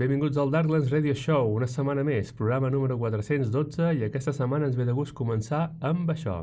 benvinguts al Darklands Radio Show, una setmana més, programa número 412, i aquesta setmana ens ve de gust començar amb això.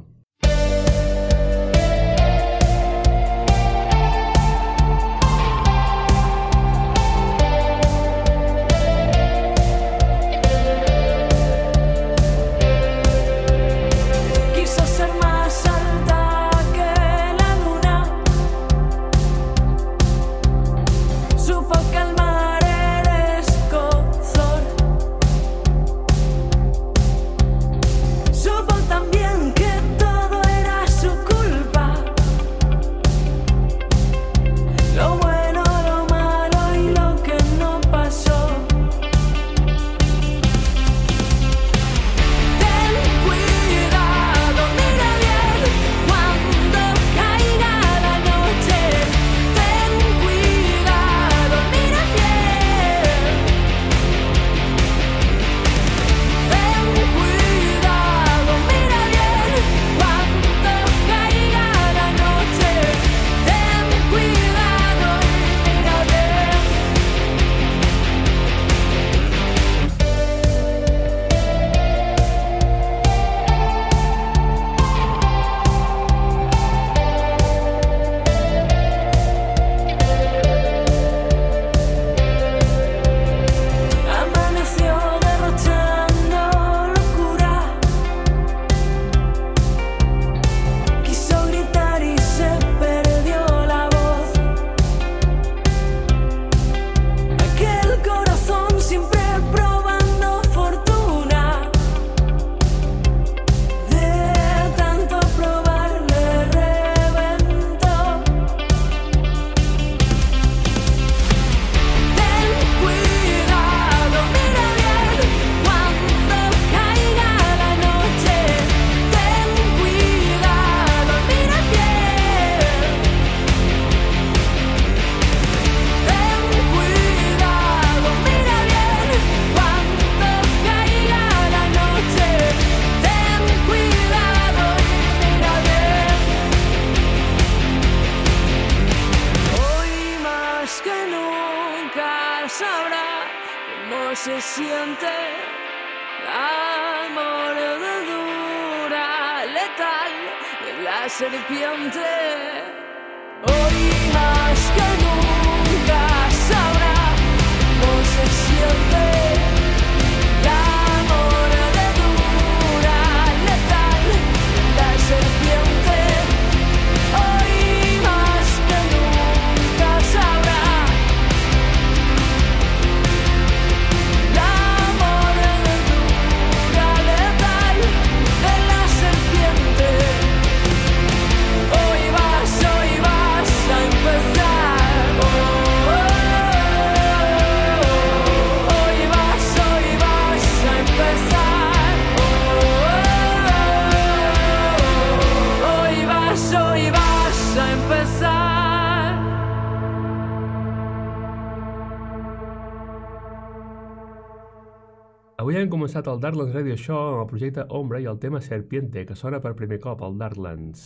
El Darklands Radio Show amb el projecte Ombra i el tema Serpiente, que sona per primer cop al Darklands.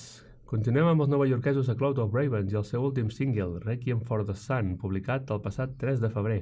Continuem amb els novaiorquesos a Cloud of Ravens i el seu últim single, Requiem for the Sun, publicat el passat 3 de febrer.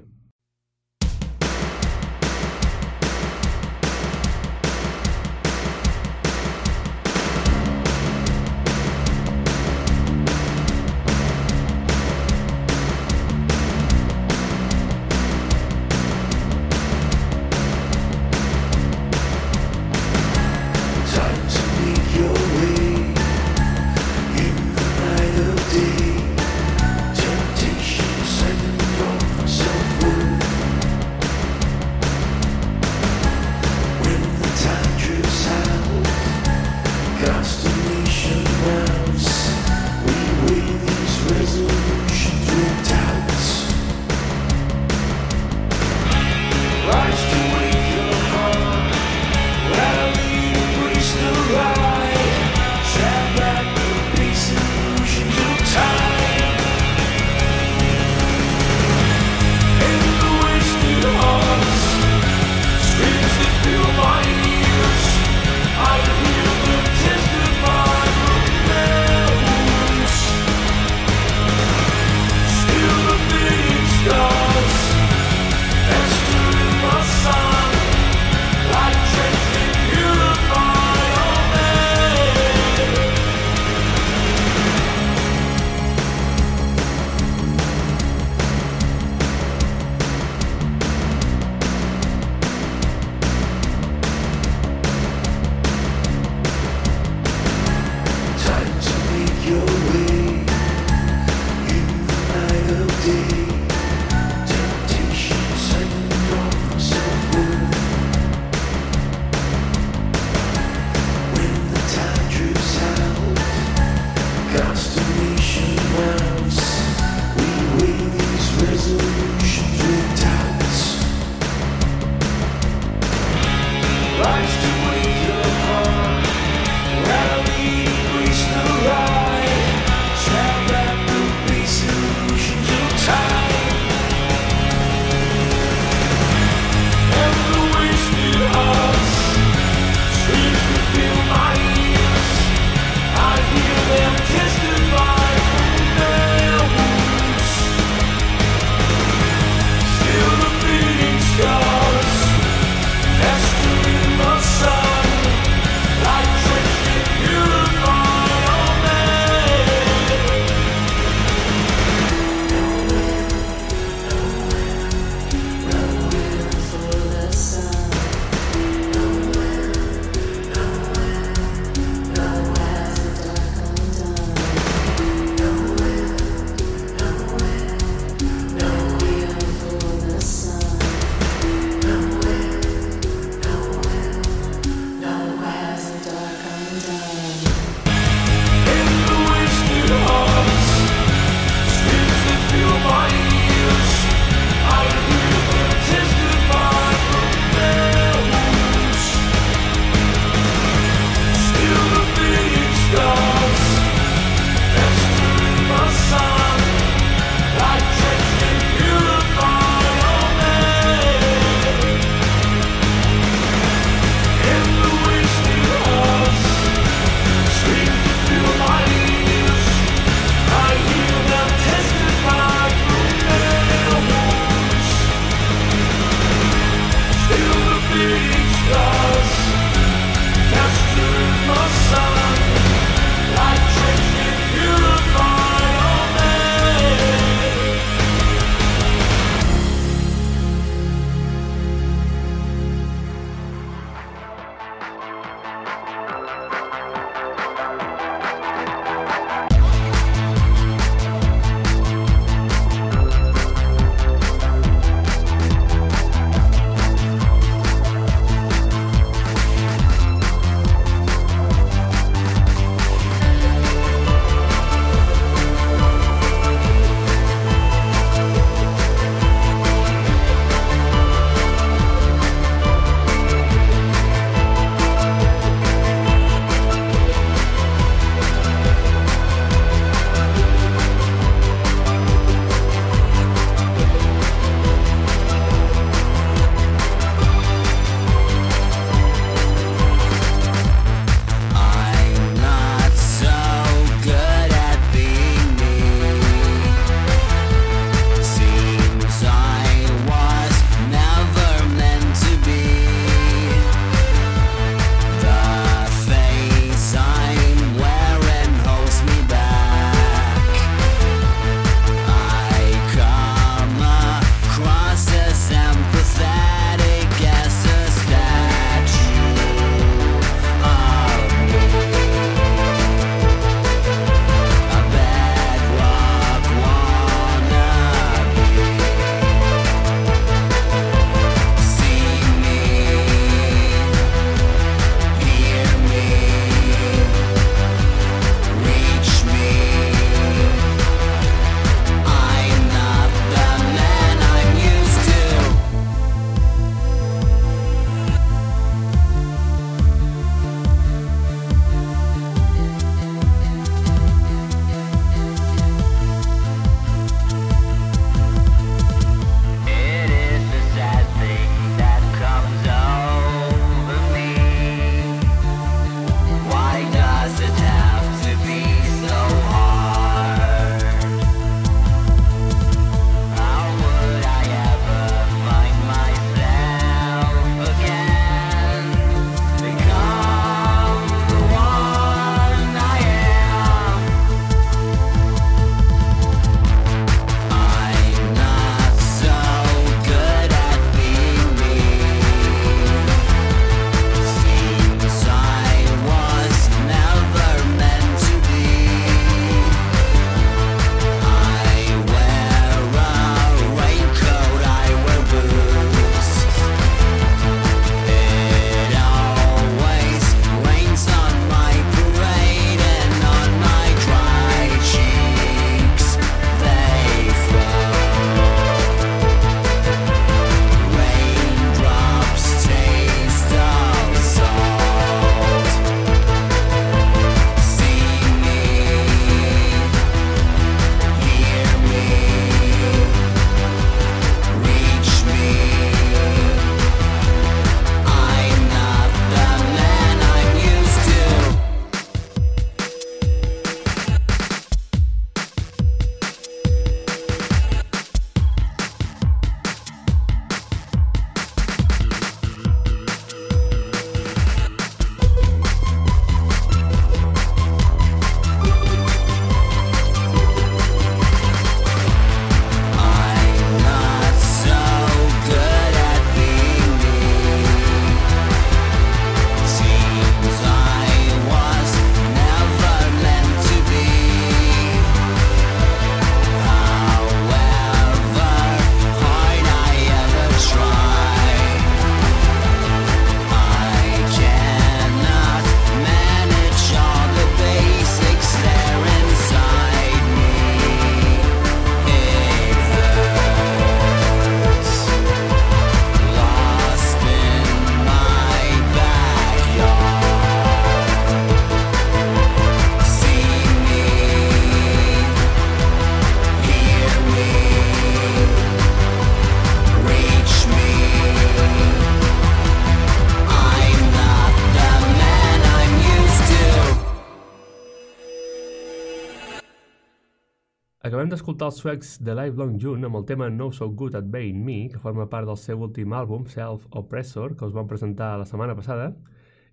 Acabem d'escoltar els suecs de Lifelong June amb el tema No So Good At Being Me, que forma part del seu últim àlbum, Self Oppressor, que us van presentar la setmana passada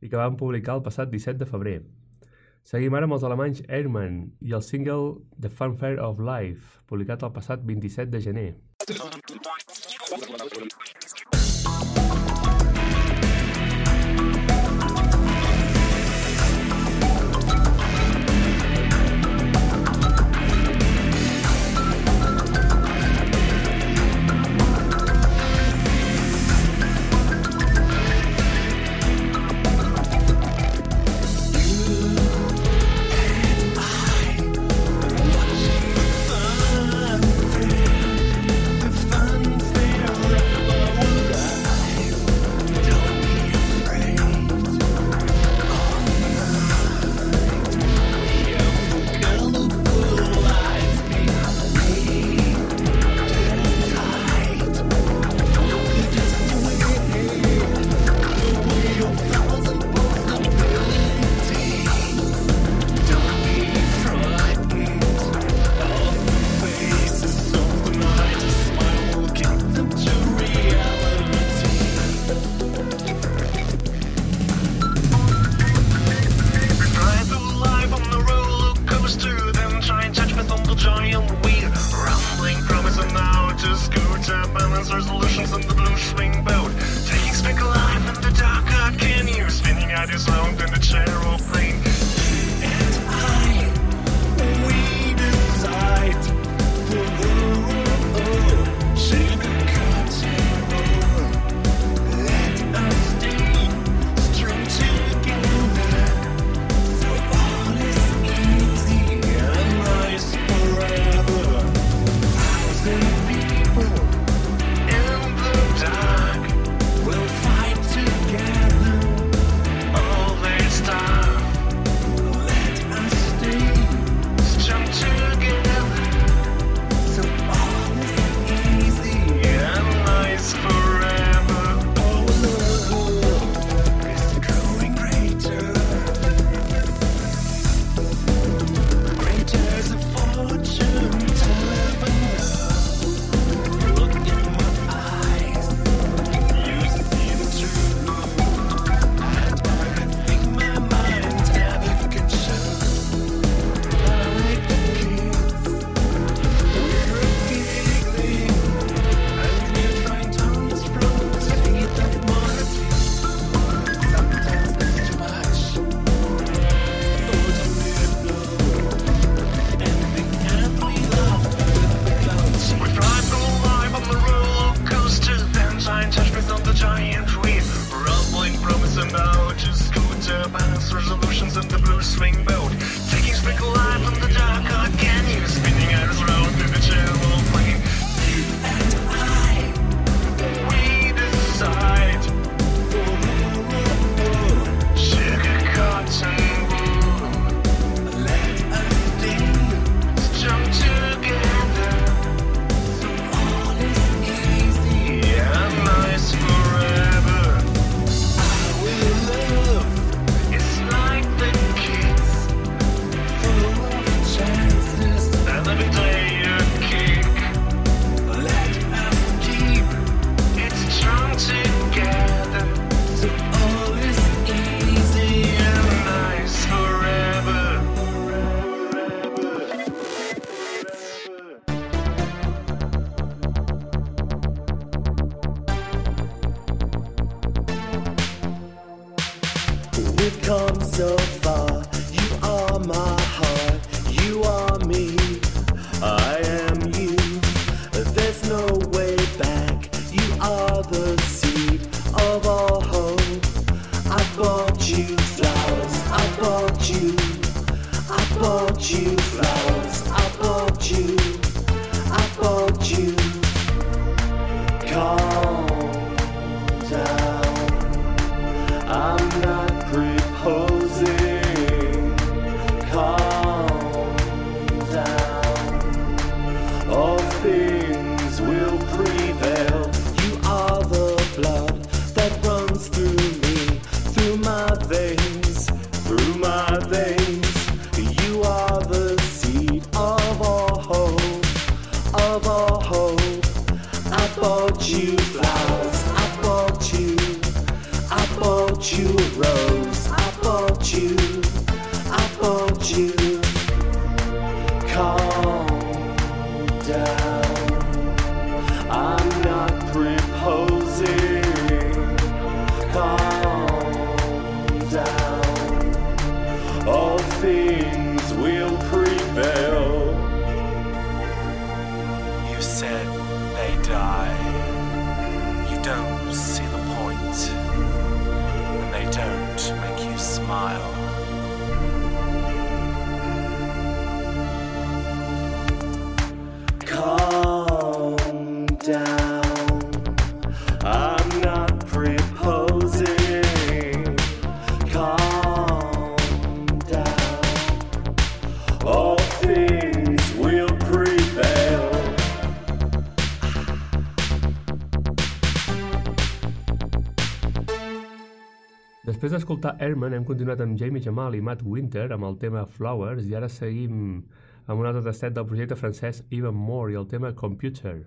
i que van publicar el passat 17 de febrer. Seguim ara amb els alemanys Airman i el single The Fanfare of Life, publicat el passat 27 de gener. call. Airmen hem continuat amb Jamie Jamal i Matt Winter amb el tema Flowers i ara seguim amb un altre tastet del projecte francès Even More i el tema Computer.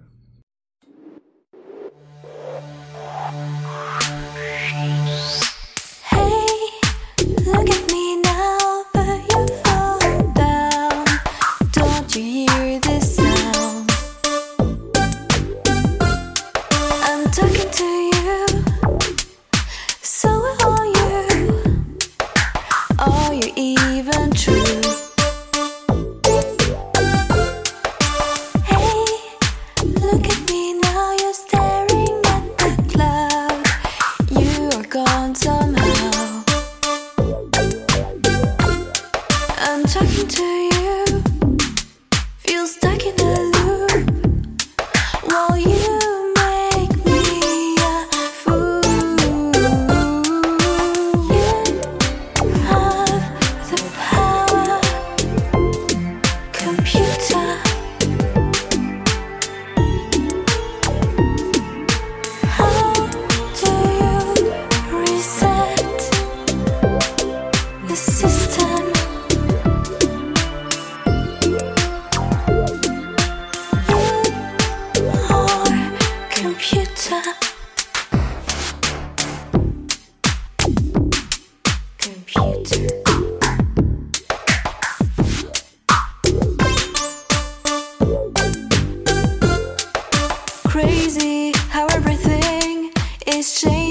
things change.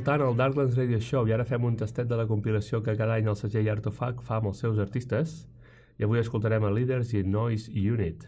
Escoltant el Darklands Radio Show i ara fem un tastet de la compilació que cada any el segell Artofag fa amb els seus artistes i avui escoltarem a Leaders i Noise Unit.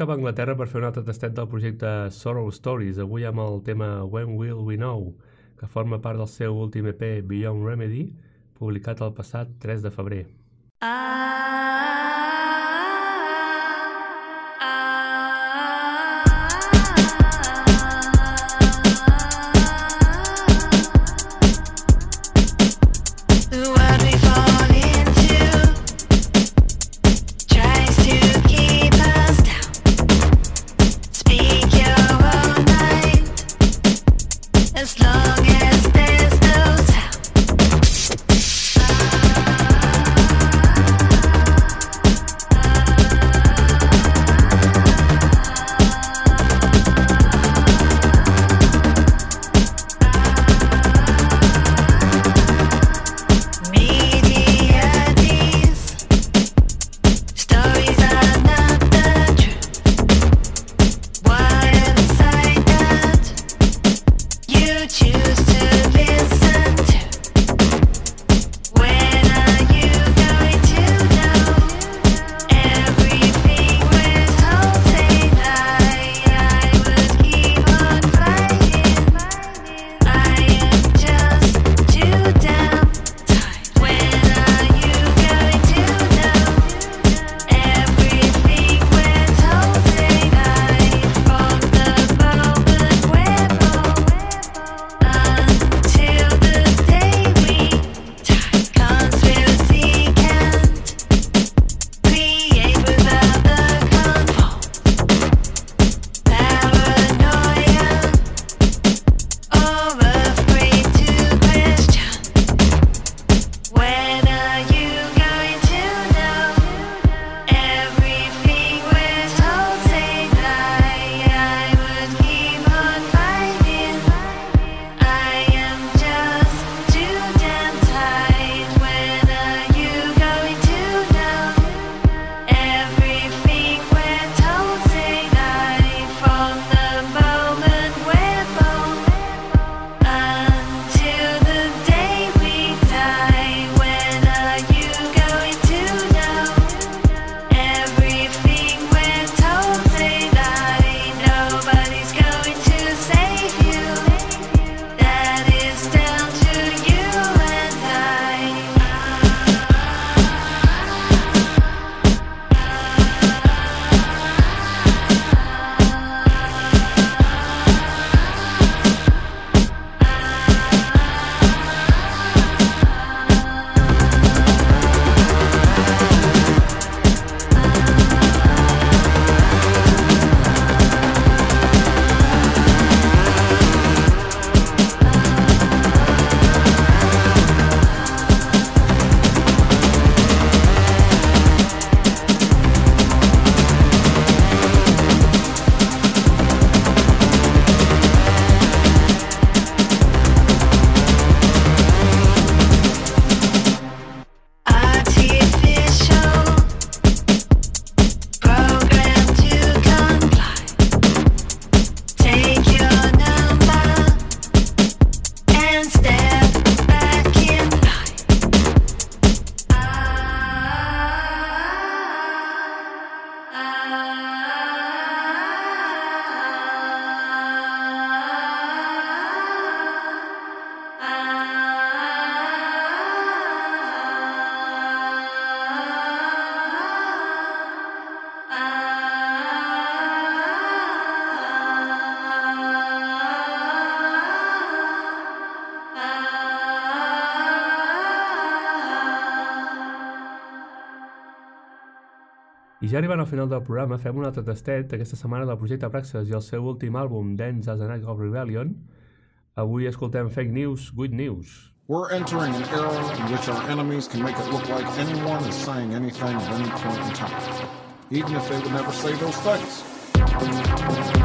Cap a Anglaterra per fer un altre tastet del projecte Sorrow Stories, avui amb el tema When Will We Know, que forma part del seu últim EP Beyond Remedy, publicat el passat 3 de febrer. The I ja arribant al final del programa, fem un altre tastet aquesta setmana del projecte Praxis i el seu últim àlbum, Dance as an Act of Rebellion. Avui escoltem Fake News, Good News. We're entering an era in which our enemies can make it look like anyone is saying anything at any point in time, even if they would never say those things.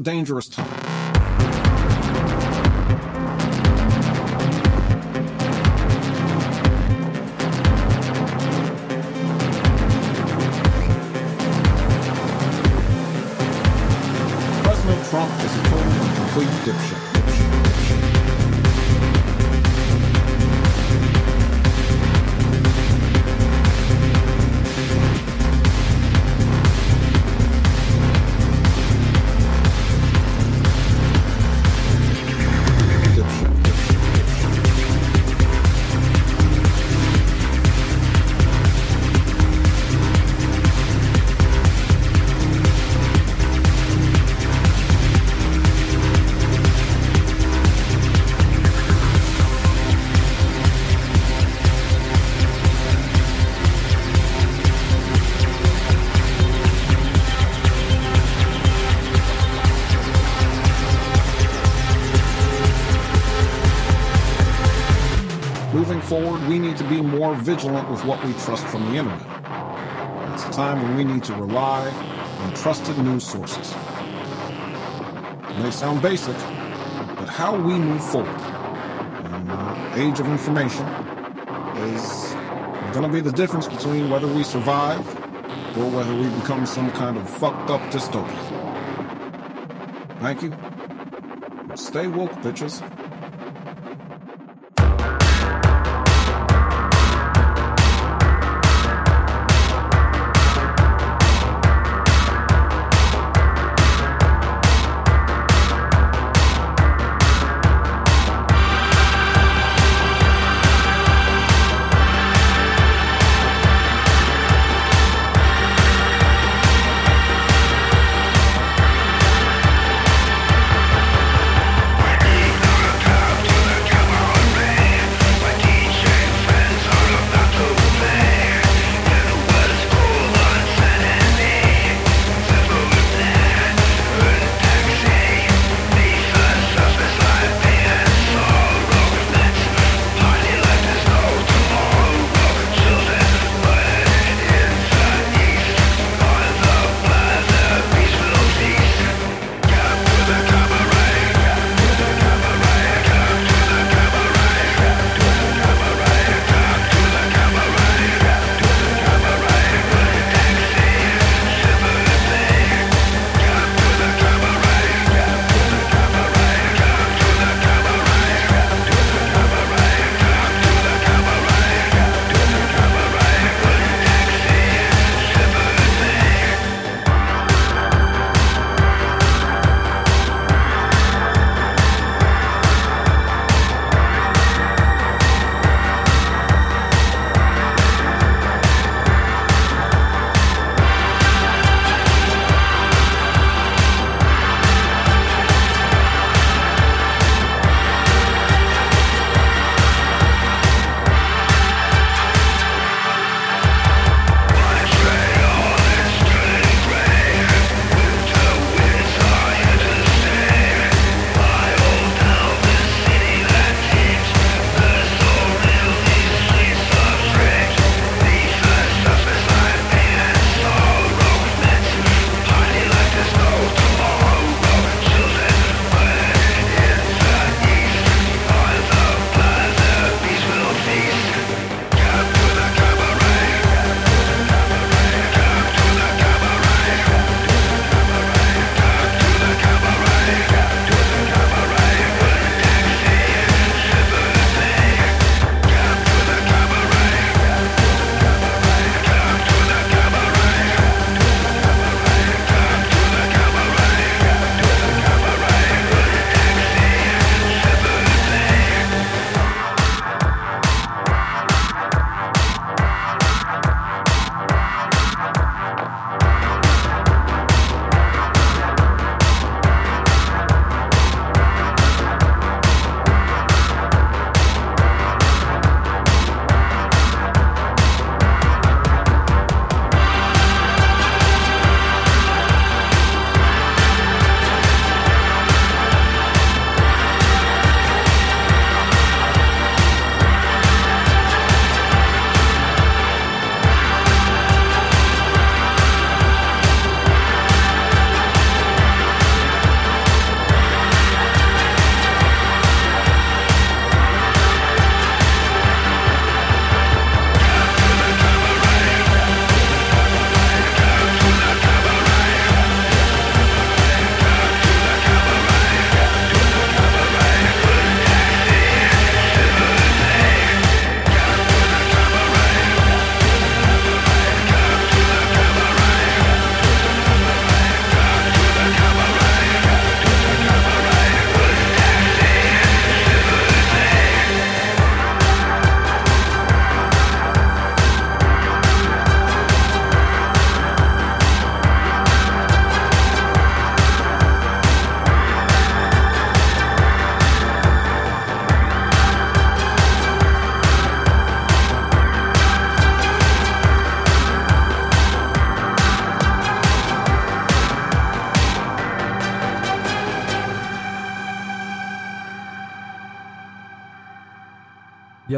A dangerous time. President Trump is a total and complete dipshit, vigilant with what we trust from the internet. It's a time when we need to rely on trusted news sources. It may sound basic, but how we move forward in the age of information is going to be the difference between whether we survive or whether we become some kind of fucked up dystopia. Thank you. Stay woke, bitches.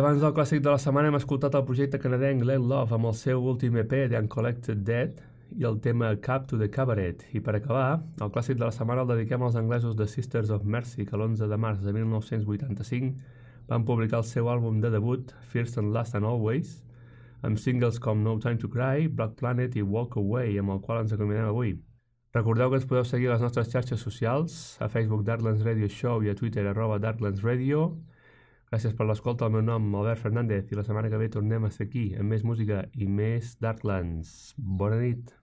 Abans del clàssic de la setmana hem escoltat el projecte canadenc Let Love amb el seu últim EP The Uncollected Dead i el tema Cap to the Cabaret. I per acabar, el clàssic de la setmana el dediquem als anglesos de Sisters of Mercy, que l'11 de març de 1985 van publicar el seu àlbum de debut, First and Last and Always, amb singles com No Time to Cry, Black Planet i Walk Away, amb el qual ens acomiadem avui. Recordeu que ens podeu seguir a les nostres xarxes socials, a Facebook Darklands Radio Show i a Twitter arroba Darklands Radio. Gràcies per l'escolta, el meu nom, Albert Fernández, i la setmana que ve tornem a ser aquí amb més música i més Darklands. Bona nit.